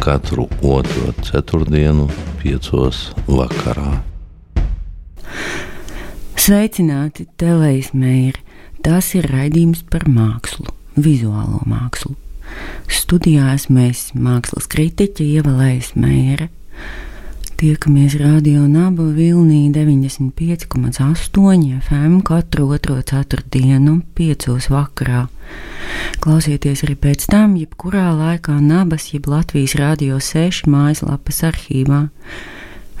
katru otro ceturtdienu, piecos vakarā. Sveicināti, televīzmēri! Tas ir raidījums par mākslu, vizuālo mākslu. Studijā esmu es, mākslas kritiķe Ievalējas Mēra. Tiekamies radio Naba Vilnī 95,8 FM katru otro ceturtdienu, 5 vakarā. Klausieties arī pēc tam, jebkurā laikā Nabas, jeb Latvijas radio 6 mājaslapas arhīvā.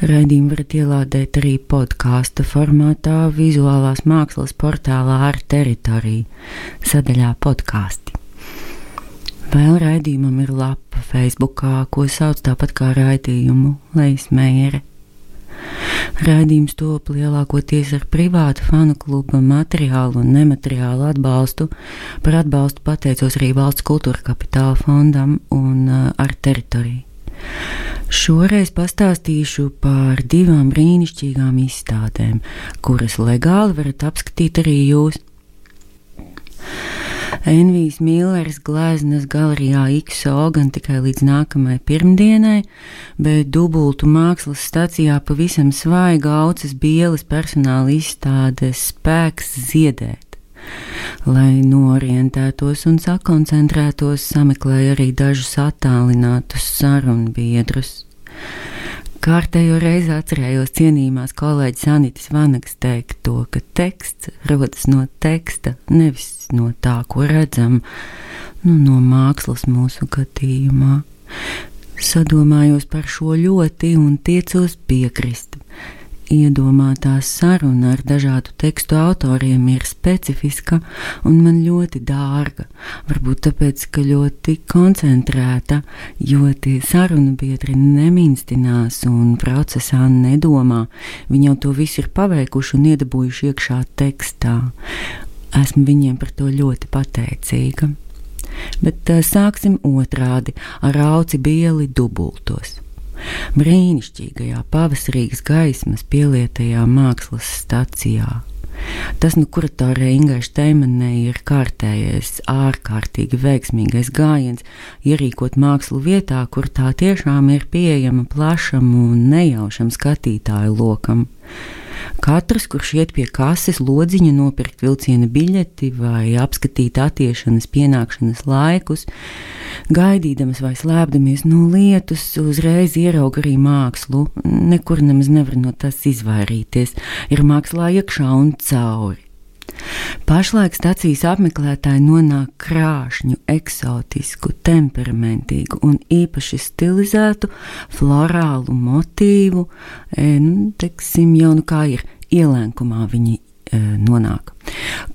Raidījumu varat ielādēt arī podkāstu formātā, vizuālās mākslas portālā ar teritoriju, sadaļā podkāsti. Vēl raidījumam ir lapa Facebook, ko sauc tāpat kā raidījumu Leismēra. Raidījums top lielākoties ar privātu fanu kluba materiālu un nemateriālu atbalstu. Par atbalstu pateicos arī Valsts kultūra kapitāla fondam un uh, ar teritoriju. Šoreiz pastāstīšu par divām brīnišķīgām izstādēm, kuras legāli varat apskatīt arī jūs. Envijas Milleris gleznas galerijā XO gan tikai līdz nākamajai pirmdienai, bet dubultu mākslas stacijā pavisam svaiga auces bielas personāla izstāde Spēks ziedēt. Lai norientētos un sakoncentrētos, sameklēju arī dažus attālinātus sarunbiedrus. Kārtējo reizi atcerējos cienījumās kolēģis Anitas Vanagas teikto, ka teksts rodas no teksta, nevis no tā, ko redzam, nu, no mākslas mūsu gadījumā. Sadomājos par šo ļoti un tiecos piekrist. Iedomātā saruna ar dažādu tekstu autoriem ir specifiska un man ļoti dārga. Varbūt tāpēc, ka ļoti koncentrēta, jo tie sarunu biedri neminstinās un procesā nedomā. Viņi jau to visu ir paveikuši un iedabūjuši iekšā tekstā. Esmu viņiem par to ļoti pateicīga. Bet sāksim otrādi ar auci bieli dubultos brīnišķīgajā pavasarīgas gaismas pielietajā mākslas stacijā. Tas, nu, kuratorē Ingai Steimanē ir kārtējais, ārkārtīgi veiksmīgais gājiens ierīkot mākslu vietā, kur tā tiešām ir pieejama plašam un nejaušam skatītāju lokam. Katrs, kurš iet pie kases lodziņa nopirkt vilciena biļeti vai apskatīt attiešanas pienākšanas laikus, gaidīdams vai slēpdamies no lietus, uzreiz ierauga arī mākslu. Nekur nemaz nevar no tas izvairīties. Ir mākslā iekšā un cauri. Pašlaik stacijas apmeklētāji nonāk krāšņu, eksotisku, temperamentīgu un īpaši stilizētu florālu motīvu, e, nu, teksim, jau nu kā ir ielēnkumā viņi nonāk.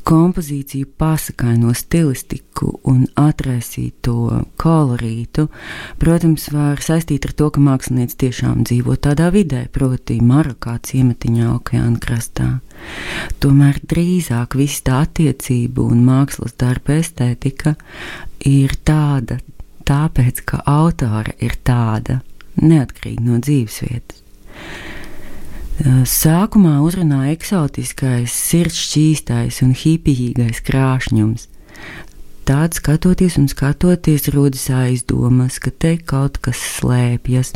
Kompozīciju pasakaino stilistiku un atraisīto kolorītu, protams, var saistīt ar to, ka mākslinieks tiešām dzīvo tādā vidē, proti, Marokā ciematiņā okeāna krastā. Tomēr drīzāk viss tā attiecību un mākslas darba estētika ir tāda, tāpēc, ka autore ir tāda, neatkarīgi no dzīvesvietas. Sākumā uzrunāja eksotiskais, sirds šķīstais un hipijīgais krāšņums. Tāds skatoties un skatoties, rodas aizdomas, ka te kaut kas slēpjas,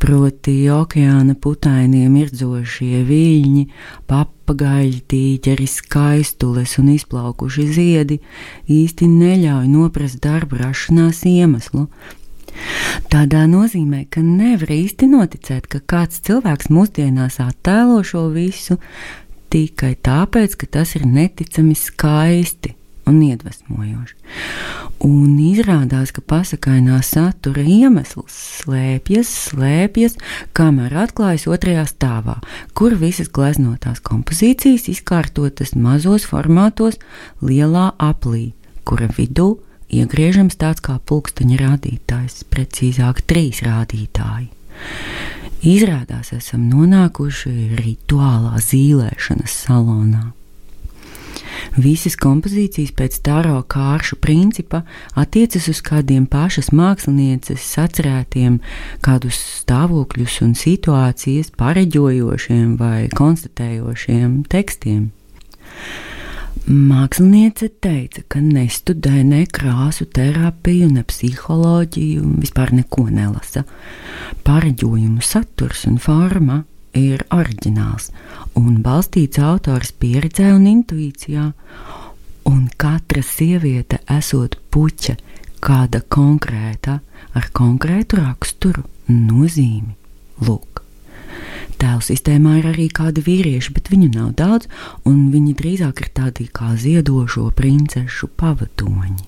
proti, okeāna putainie mirdzošie viļņi, papagaļi, tīģeri, skaistules un izplaukuši ziedi īsti neļauj noprast darba rašanās iemeslu, Tādā nozīmē, ka nevar īsti noticēt, ka kāds cilvēks mūsdienās attēlo šo visu tikai tāpēc, ka tas ir neticami skaisti un iedvesmojoši. Un izrādās, ka pasakainā satura iemesls slēpjas, slēpjas, kamēr atklājas otrajā stāvā, kur visas gleznotās kompozīcijas izkārtotas mazos formātos lielā aplī, kura vidū iegriežams tāds kā pulksteņa rādītājs, precīzāk trīs rādītāji. Izrādās, esam nonākuši rituālā zīlēšanas salonā. Visas kompozīcijas pēc tāro kāršu principa attiecas uz kādiem pašas mākslinieces sacerētiem, kādus stāvokļus un situācijas pareģojošiem vai konstatējošiem tekstiem. Māksliniece teica, ka nestudē ne krāsu terapiju, ne psiholoģiju, vispār neko nelasa. Pareģojumu saturs un forma ir oriģināls un balstīts autors pieredzē un intuīcijā, un katra sieviete esot puķa, kāda konkrēta, ar konkrētu raksturu un nozīmi. Lūk, tēlu sistēmā ir arī kādi vīrieši, bet viņu nav daudz, un viņi drīzāk ir tādi kā ziedošo princešu pavadoņi.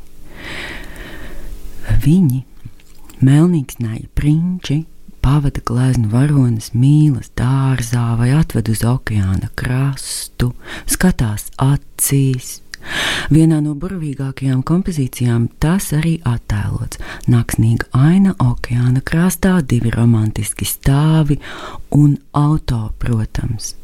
Viņi, melnīgsnēji prinči, pavada gleznu varonas mīlas dārzā vai atved uz okeāna krastu, skatās acīs. Vienā no burvīgākajām kompozīcijām tas arī attēlots. Naksnīga aina okeāna krastā, divi romantiski stāvi un auto, protams.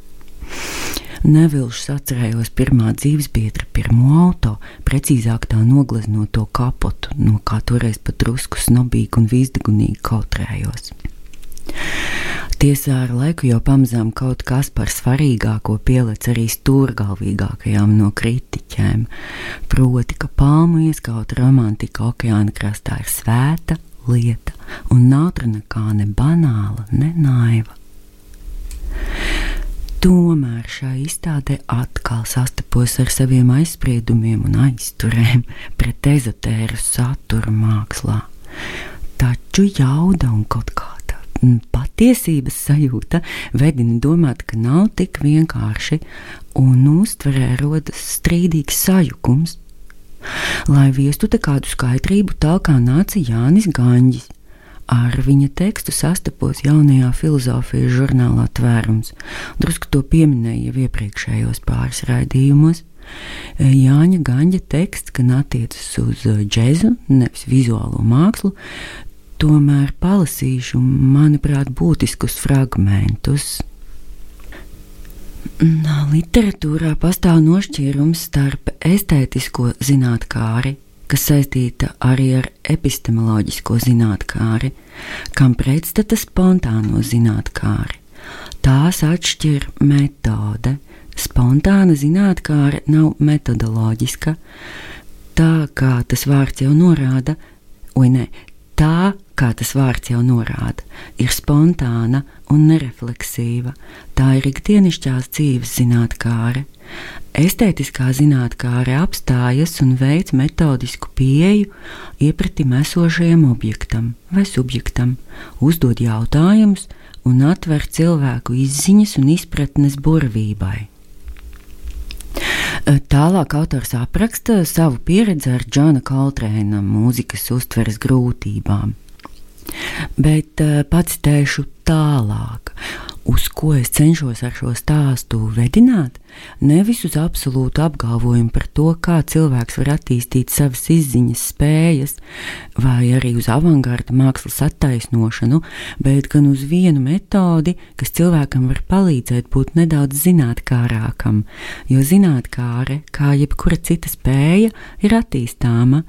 Nevilšs atcerējos pirmā dzīves biedra, pirmo auto, precīzāk tā nogleznota kapotu, no kā toreiz pat drusku snobīgi un vīzdegunīgi kautrējos. Tiesā ar laiku jau pamazām kaut kas par svarīgāko pielic arī stūrgalvīgākajām no kritiķēm, proti, ka palmu ieskauta romantika okeāna krastā ir svēta lieta un nav tur nekā ne banāla, ne naiva. Tomēr šai izstādē atkal sastapos ar saviem aizspriedumiem un aizturēm pret ezotēru saturu mākslā. Taču jauda un kaut kā patiesības sajūta vedina domāt, ka nav tik vienkārši, un uztverē rodas strīdīgs sajukums. Lai viestu te kādu skaidrību, tā kā nāca Jānis Ganģis. Ar viņa tekstu sastapos jaunajā filozofijas žurnālā tvērums. Drusku to pieminēja jau iepriekšējos pāris raidījumos. Jāņa Ganģa teksts gan attiecas uz džēzu, nevis vizuālo mākslu, tomēr palasīšu, manuprāt, būtiskus fragmentus. Literatūrā pastāv nošķīrums starp estētisko zinātnāri, kas saistīta arī ar epistemoloģisko zinātnāri, kam pretstata spontāno zinātnāri. Tās atšķir metode. Spontāna zinātnāra nav metodoloģiska, tā kā tas vārds jau norāda, vai ne, tā kā tas vārds jau norāda, ir spontāna un nerefleksīva. Tā ir ikdienišķās dzīves zinātnāre. Estētiskā zinātnāre apstājas un veic metodisku pieeju iepratim esošajam objektam vai subjektam, uzdod jautājumus un atver cilvēku izziņas un izpratnes burvībai. Tālāk autors apraksta savu pieredzi ar Džona Koltrēna mūzikas uztveres grūtībām. Bet uh, pats tēšu tālāk, uz ko es cenšos ar šo stāstu vedināt, nevis uz absolūtu apgalvojumu par to, kā cilvēks var attīstīt savas izziņas spējas, vai arī uz avangarda mākslas attaisnošanu, bet gan uz vienu metodi, kas cilvēkam var palīdzēt būt nedaudz zinātnārākam, jo zinātnāre, kā jebkura cita spēja, ir attīstāma.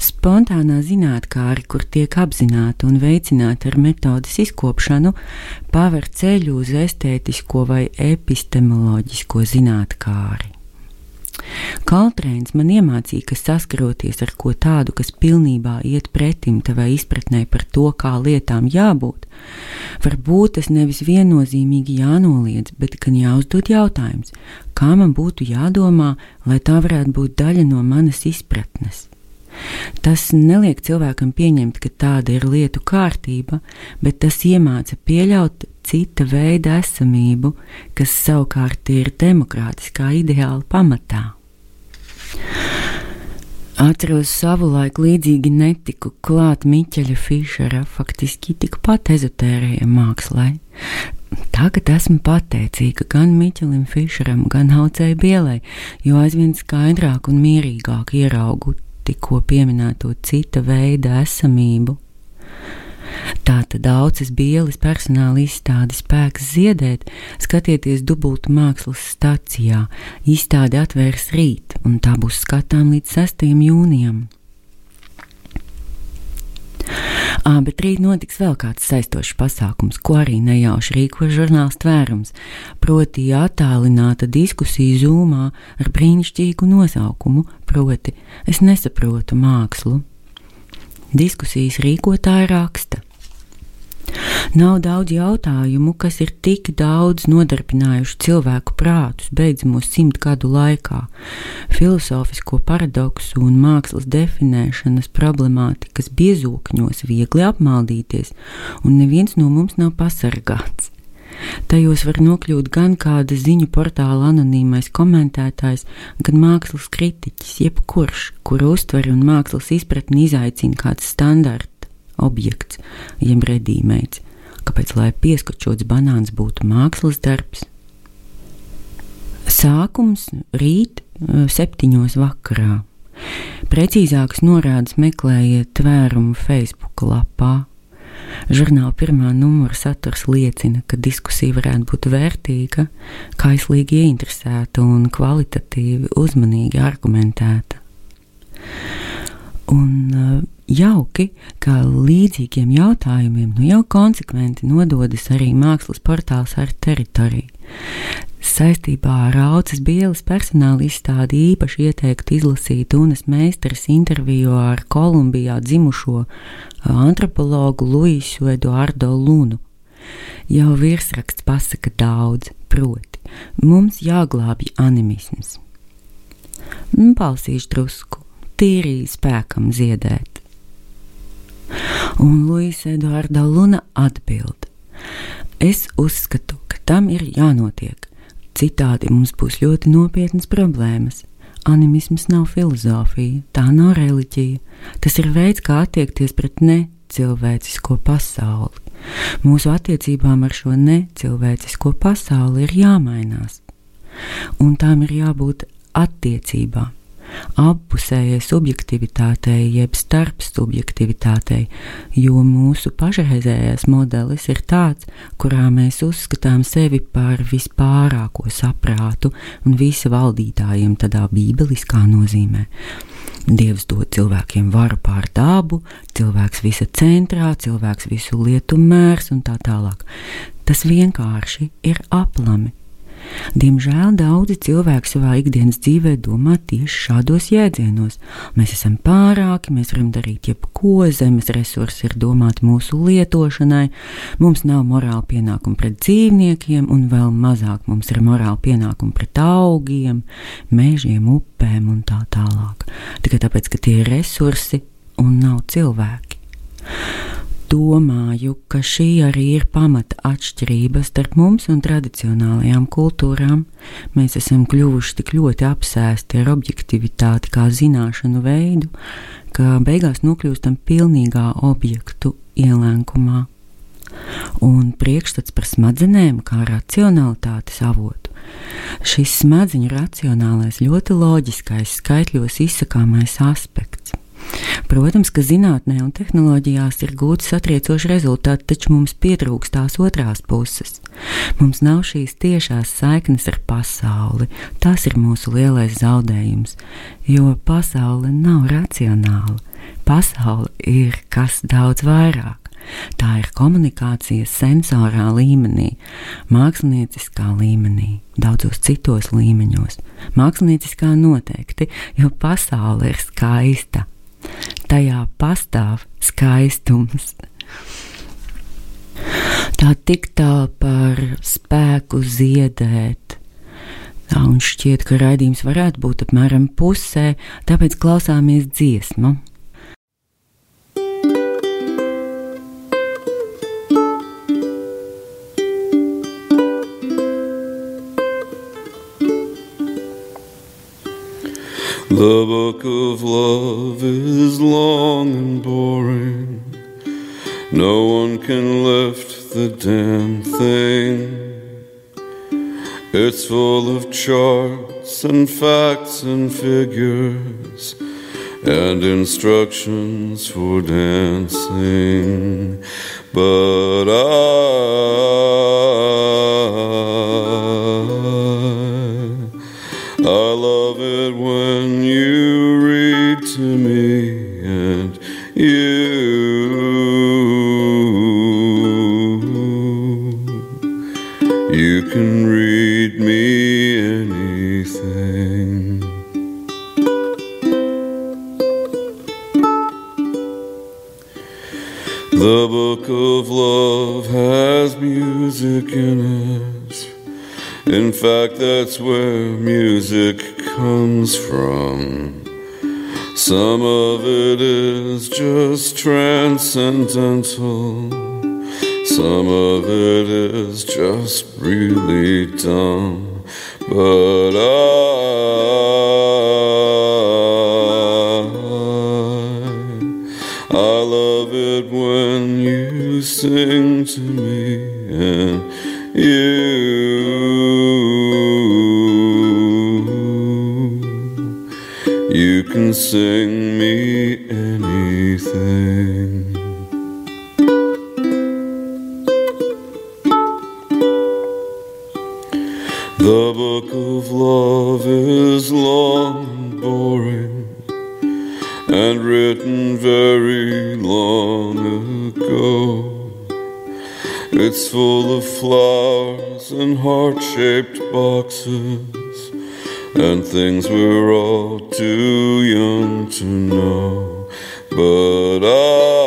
Spontānā zinātnākāri, kur tiek apzināta un veicināta ar metodas izkopšanu, paver ceļu uz estētisko vai epistemoloģisko zinātnākāri. Kaltrēns man iemācīja, ka saskaroties ar ko tādu, kas pilnībā iet pretim tavai izpratnē par to, kā lietām jābūt, varbūt tas nevis viennozīmīgi jānoliedz, bet gan jāuzdod jautājums, kā man būtu jādomā, lai tā varētu būt daļa no manas izpratnes. Tas neliek cilvēkam pieņemt, ka tāda ir lietu kārtība, bet tas iemāca pieļaut cita veida esamību, kas savukārt ir demokrātiskā ideāla pamatā. Atceros savu laiku līdzīgi netiku klāt Miķeļa Fišera, faktiski tikpat ezotērējai mākslai. Tagad esmu pateicīga gan Miķelim Fišeram, gan Haucēji Bielai, jo aizvien skaidrāk un mierīgāk ieraugu tikko pieminēto cita veida esamību. Tātad daudzas bielas personāla izstādi spēks ziedēt, skatieties dubultu mākslas stacijā. Izstāde atvērs rīt, un tā būs skatām līdz 6. jūnijam. À, bet rīt notiks vēl kāds saistošs pasākums, ko arī nejauši rīko žurnāls tvērums, proti attālināta diskusija zūmā ar brīnišķīgu nosaukumu, proti es nesaprotu mākslu. Diskusijas rīkotāja raksta. Nav daudz jautājumu, kas ir tik daudz nodarbinājuši cilvēku prātus beidzamo simt gadu laikā. Filozofisko paradoksu un mākslas definēšanas problemātikas biezokņos viegli apmaldīties, un neviens no mums nav pasargāts. Tajos var nokļūt gan kāda ziņu portāla anonīmais komentētājs, gan mākslas kritiķis, jebkurš, kuru uztveri un mākslas izpratni izaicina kāds standarts objekts, jeb redīmeits, kāpēc lai pieskačots banāns būtu mākslas darbs. Sākums rīt eh, septiņos vakarā. Precīzākas norādes meklējiet tvērumu Facebook lapā. Žurnāla pirmā numura saturs liecina, ka diskusija varētu būt vērtīga, kaislīgi ieinteresēta un kvalitatīvi uzmanīgi argumentēta. Un uh, jauki, ka līdzīgiem jautājumiem nu jau konsekventi nododas arī mākslas portāls ar teritoriju. Saistībā ar Raucas Bielas personāla izstādi īpaši ieteiktu izlasīt Unas meistaras interviju ar Kolumbijā dzimušo antropologu Luisu Eduardo Lunu. Jau virsraksts pasaka daudz, proti, mums jāglābj animisms. Palsīšu drusku tīri spēkam ziedēt. Un Luisa Eduarda Luna atbild: Es uzskatu, ka tam ir jānotiek. Citādi mums būs ļoti nopietnas problēmas. Animisms nav filozofija, tā nav reliģija. Tas ir veids, kā attiekties pret necilvēcisko pasauli. Mūsu attiecībām ar šo necilvēcisko pasauli ir jāmainās, un tām ir jābūt attiecībām appusējai subjektivitātei, jeb starpsubjektivitātei, jo mūsu pašreizējais modelis ir tāds, kurā mēs uzskatām sevi par vispārāko saprātu un visa valdītājiem tādā bībeliskā nozīmē. Dievs dod cilvēkiem varu pār dabu, cilvēks visa centrā, cilvēks visu lietu mērs un tā tālāk. Tas vienkārši ir aplami. Diemžēl daudzi cilvēki savā ikdienas dzīvē domā tieši šādos jēdzienos. Mēs esam pārāki, mēs varam darīt jebko, zemes resursi ir domāti mūsu lietošanai, mums nav morāla pienākuma pret dzīvniekiem, un vēl mazāk mums ir morāla pienākuma pret augiem, mežiem, upēm un tā tālāk. Tikai tāpēc, ka tie ir resursi un nav cilvēki domāju, ka šī arī ir pamata atšķirība starp mums un tradicionālajām kultūrām. Mēs esam kļuvuši tik ļoti apsēsti ar objektivitāti kā zināšanu veidu, ka beigās nokļūstam pilnīgā objektu ielēnkumā. Un priekšstats par smadzenēm kā racionalitātes avotu. Šis smadziņu racionālais, ļoti loģiskais, skaitļos izsakāmais aspekts Protams, ka zinātnē un tehnoloģijās ir gūti satriecoši rezultāti, taču mums pietrūkst tās otrās puses. Mums nav šīs tiešās saiknes ar pasauli. Tas ir mūsu lielais zaudējums, jo pasaule nav racionāla. Pasaule ir kas daudz vairāk. Tā ir komunikācija sensorā līmenī, mākslinieckā līmenī, daudzos citos līmeņos. Mākslinieckā noteikti, jo pasaule ir skaista, tajā pastāv skaistums. Tā tik tā par spēku ziedēt. Tā un šķiet, ka raidījums varētu būt apmēram pusē, tāpēc klausāmies dziesmu. The book of love is long and boring. No one can lift the damn thing. It's full of charts and facts and figures and instructions for dancing, but I, transcendental. Some of it is just really dumb. But I, I love it when you sing to me and you, you can sing shaped boxes and things we're all too young to know. But I,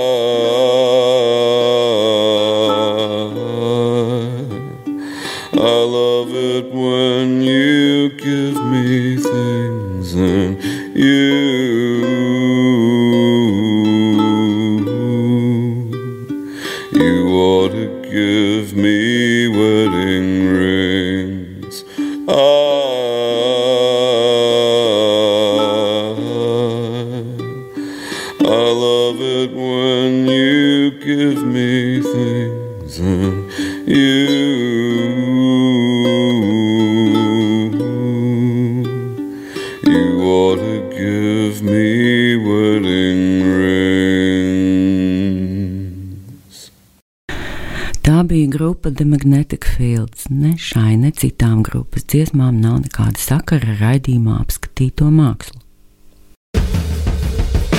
Tā bija grupa The Magnetic Fields. Ne šai, ne citām grupas dziesmām nav nekāda sakara ar raidījumā apskatīto mākslu.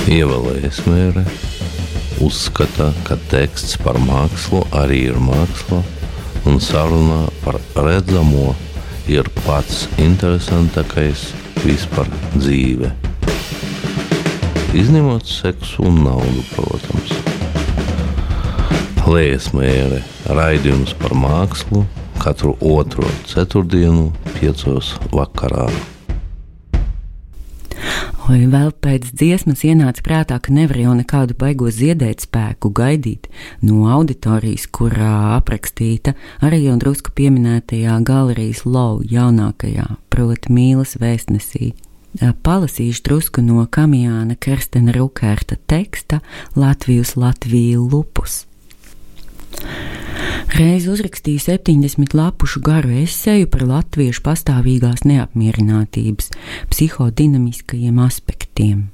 Ievēlējies mērē, uzskata, ka teksts par mākslu arī ir māksla, un sarunā par redzamo ir pats interesantākais vispār dzīve. Izņemot seksu un naudu, protams. Lējas mērē raidījums par mākslu katru otro ceturtdienu, piecos vakarā. Vai vēl pēc dziesmas ienāca prātā, ka nevar jau nekādu baigo ziedēt spēku gaidīt no auditorijas, kurā aprakstīta arī jau drusku pieminētajā galerijas lau jaunākajā, proti mīlas vēstnesī. Palasīšu drusku no Kamjāna Kerstena Rukērta teksta Latvijas Latviju lupus. Reiz uzrakstīju 70 lapušu garu esēju par latviešu pastāvīgās neapmierinātības, psihodinamiskajiem aspektiem.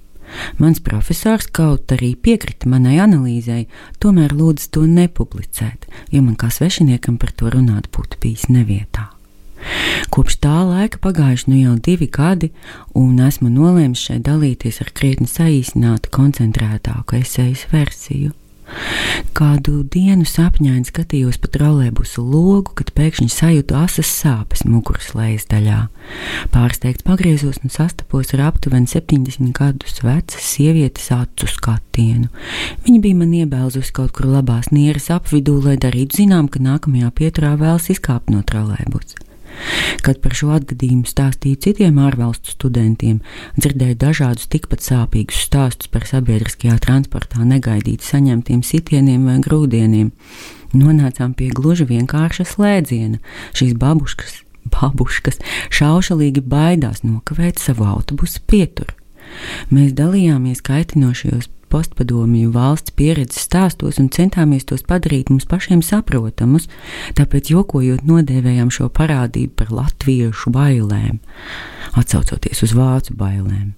Mans profesors kaut arī piekrita manai analīzei, tomēr lūdza to nepublicēt, jo man kā svešiniekam par to runāt būtu bijis nevietā. Kopš tā laika pagājuši nu jau divi gadi, un esmu nolēmis šeit dalīties ar krietni saīsinātu, koncentrētāku esejas versiju. Kādu dienu sapņaini skatījos pa trolēbusu logu, kad pēkšņi sajūtu asas sāpes muguras lejas daļā. Pārsteigts pagriezos un sastapos ar aptuveni 70 gadus vecas sievietes acu skatienu. Viņa bija man iebēlzusi kaut kur labās nieras apvidū, lai darītu zinām, ka nākamajā pieturā vēlas izkāpt no trolēbusa. Kad par šo atgadījumu stāstīju citiem ārvalstu studentiem, dzirdēju dažādus tikpat sāpīgus stāstus par sabiedriskajā transportā negaidīti saņemtiem sitieniem vai grūdieniem. Nonācām pie gluži vienkārša slēdziena. Šīs babuškas, babuškas šaušalīgi baidās nokavēt savu autobusu pieturu. Mēs dalījāmies kaitinošajos postpadomju valsts pieredzes stāstos un centāmies tos padarīt mums pašiem saprotamus, tāpēc jokojot nodēvējām šo parādību par latviešu bailēm, atsaucoties uz vācu bailēm.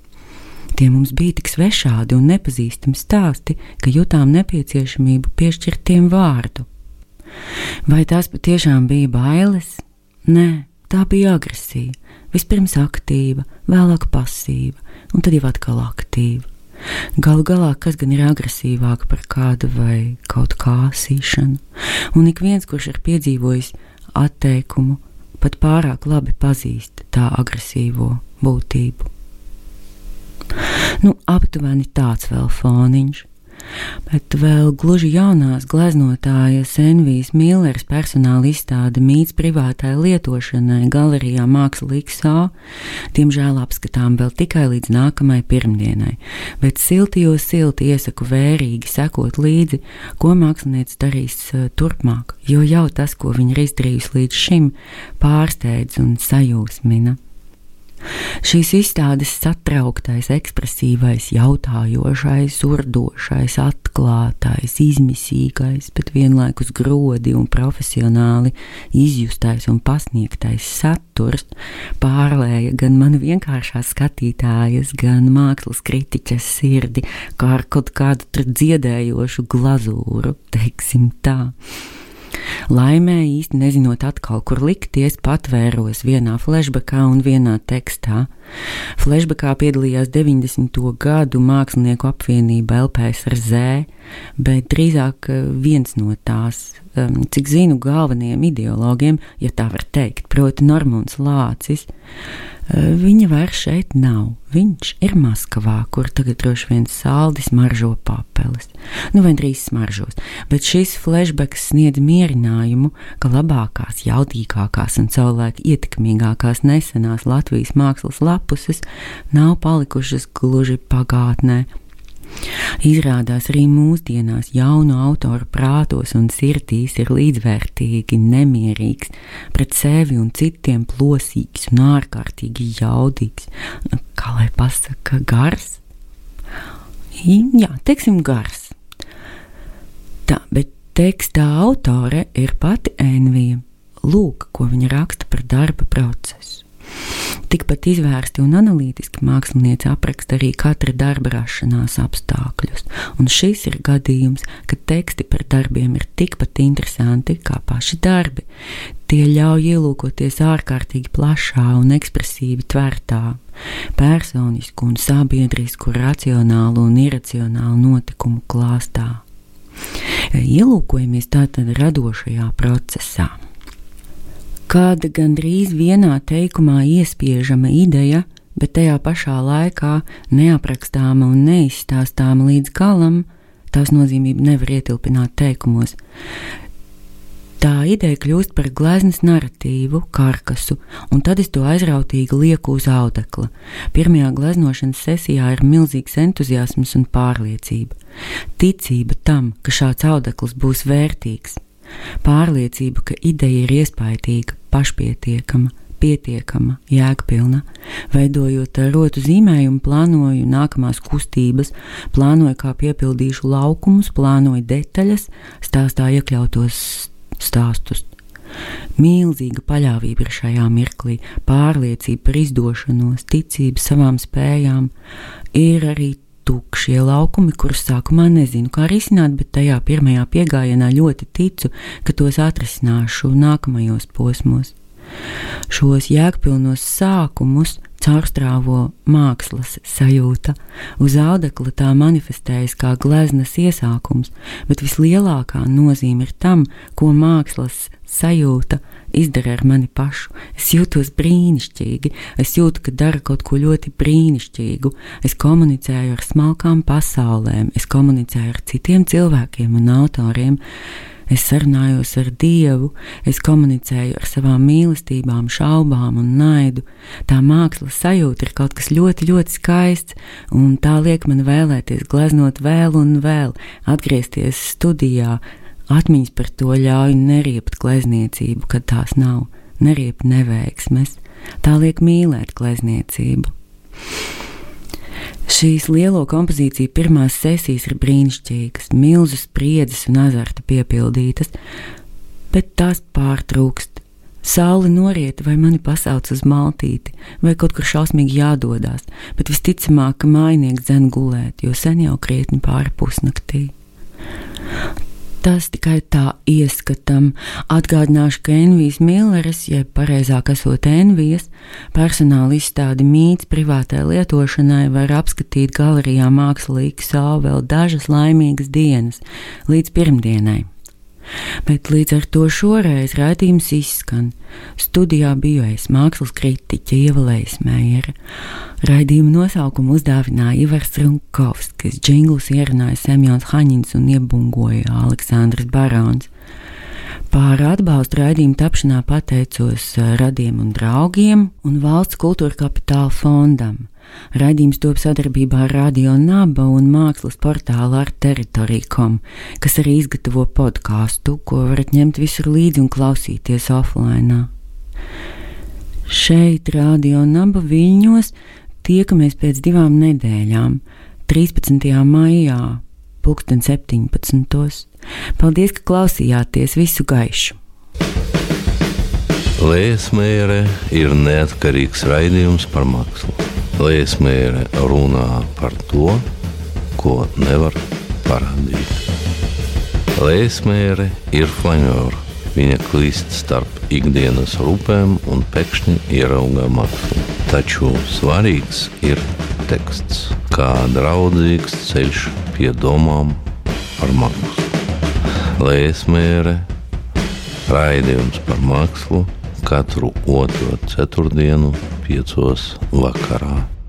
Tie mums bija tik svešādi un nepazīstami stāsti, ka jutām nepieciešamību piešķirt tiem vārdu. Vai tās patiešām bija bailes? Nē, tā bija agresija. Vispirms aktīva, vēlāk pasīva, un tad jau atkal aktīva. Galu galā, kas gan ir agresīvāk par kādu vai kaut kā sīšanu, un ik viens, kurš ir piedzīvojis atteikumu, pat pārāk labi pazīst tā agresīvo būtību. Nu, aptuveni tāds vēl foniņš. Bet vēl gluži jaunās gleznotājas Envijas Milleras personāla izstāde mīts privātai lietošanai galerijā Māksla XA, diemžēl apskatām vēl tikai līdz nākamajai pirmdienai, bet silti jo silti iesaku vērīgi sekot līdzi, ko mākslinieks darīs uh, turpmāk, jo jau tas, ko viņa ir izdarījusi līdz šim, pārsteidz un sajūsmina. Šīs izstādes satrauktais, ekspresīvais, jautājošais, urdošais, atklātais, izmisīgais, bet vienlaikus grodi un profesionāli izjustais un pasniegtais saturs pārlēja gan man vienkāršās skatītājas, gan mākslas kritiķes sirdi, kā ar kaut kādu dziedējošu glazūru, teiksim tā. Laimē īsti nezinot atkal, kur likties, patvēros vienā flashbackā un vienā tekstā. Flashbackā piedalījās 90. gadu mākslinieku apvienība LPSRZ, bet drīzāk eh, viens no tās, um, cik zinu, galvenajiem ideologiem, ja tā var teikt, proti Normons Lācis. Uh, viņa vairs šeit nav. Viņš ir Maskavā, kur tagad droši vien saldi smaržo papeles. Nu, vai drīz smaržos, bet šis flashbacks sniedz mierinājumu, ka labākās, jaudīgākās un savulaik ietekmīgākās nesenās Latvijas mākslas lapuses nav palikušas gluži pagātnē, Izrādās arī mūsdienās jaunu autoru prātos un sirdīs ir līdzvērtīgi nemierīgs, pret sevi un citiem plosīgs un ārkārtīgi jaudīgs. Kā lai pasaka, gars? Jā, teiksim, gars. Tā, bet tekstā autore ir pati Envija. Lūk, ko viņa raksta par darba procesu. Tikpat izvērsti un analītiski mākslinieci apraksta arī katra darba rašanās apstākļus, un šis ir gadījums, kad teksti par darbiem ir tikpat interesanti kā paši darbi. Tie ļauj ielūkoties ārkārtīgi plašā un ekspresīvi tvērtā, personisku un sabiedrisku, racionālu un iracionālu notikumu klāstā. Ielūkojamies tātad radošajā procesā kāda gandrīz vienā teikumā iespiežama ideja, bet tajā pašā laikā neaprakstāma un neizstāstāma līdz galam, tās nozīmību nevar ietilpināt teikumos. Tā ideja kļūst par gleznas narratīvu, karkasu, un tad es to aizrautīgi lieku uz audekla. Pirmajā gleznošanas sesijā ir milzīgs entuziasms un pārliecība. Ticība tam, ka šāds audekls būs vērtīgs, pārliecība, ka ideja ir iespaidīga, pašpietiekama, pietiekama, jēgpilna. Veidojot rotu zīmējumu, plānoju nākamās kustības, plānoju, kā piepildīšu laukumus, plānoju detaļas, stāstā iekļautos stāstus. Milzīga paļāvība ir šajā mirklī, pārliecība par izdošanos, ticība savām spējām, ir arī tukšie laukumi, kurus sākumā nezinu, kā risināt, bet tajā pirmajā piegājienā ļoti ticu, ka tos atrisināšu nākamajos posmos. Šos jēgpilnos sākumus caurstrāvo mākslas sajūta. Uz audekla tā manifestējas kā gleznas iesākums, bet vislielākā nozīme ir tam, ko mākslas sajūta izdara ar mani pašu. Es jūtos brīnišķīgi, es jūtu, ka dara kaut ko ļoti brīnišķīgu. Es komunicēju ar smalkām pasaulēm, es komunicēju ar citiem cilvēkiem un autoriem. Es sarunājos ar Dievu, es komunicēju ar savām mīlestībām, šaubām un naidu. Tā mākslas sajūta ir kaut kas ļoti, ļoti skaists, un tā liek man vēlēties gleznot vēl un vēl, atgriezties studijā, Atmiņas par to ļauj neriept glezniecību, kad tās nav, neriept neveiksmes, tā liek mīlēt glezniecību. Šīs lielo kompozīciju pirmās sesijas ir brīnišķīgas, milzu spriedzes un azarta piepildītas, bet tās pārtrūkst. Sauli noriet, vai mani pasauc uz maltīti, vai kaut kur šausmīgi jādodas, bet visticamāk, ka mājnieks dzen gulēt, jo sen jau krietni pāri pusnaktī. Tas tikai tā ieskatam. Atgādināšu, ka Envijas Milleres, jeb pareizāk esot Envijas, personāla izstādi mīts privātai lietošanai var apskatīt galerijā mākslīgi savu vēl dažas laimīgas dienas līdz pirmdienai. Bet līdz ar to šoreiz raidījums izskan. Studijā biju es mākslas kritiķe Ievalējas Meijera. Raidījuma nosaukumu uzdāvināja Ivars Runkovskis, džinglus ierunāja Semjons Haņins un iebungoja Aleksandrs Barons. Par atbalstu raidījuma tapšanā pateicos eh, radiem un draugiem un valsts kultūra kapitāla fondam. Raidījums top sadarbībā ar Radio Naba un mākslas portālu ar teritoriju.com, kas arī izgatavo podkāstu, ko varat ņemt visur līdzi un klausīties offline. Šeit, Radio Naba Viļņos, tiekamies pēc divām nedēļām, 13. maijā, 2017. Paldies, ka klausījāties visu gaišu! Liesmēra ir neatkarīgs raidījums par mākslu. Liesmēra runā par to, ko nevar parādīt. Liesmēra ir flanēra. Viņa klīst starp ikdienas rūpēm un pēkšņi ieraugā mākslu. Taču svarīgs ir teksts, kā draudzīgs ceļš pie domām par mākslu. Liesmēra raidījums par mākslu katru otro ceturtdienu, piecos vakarā.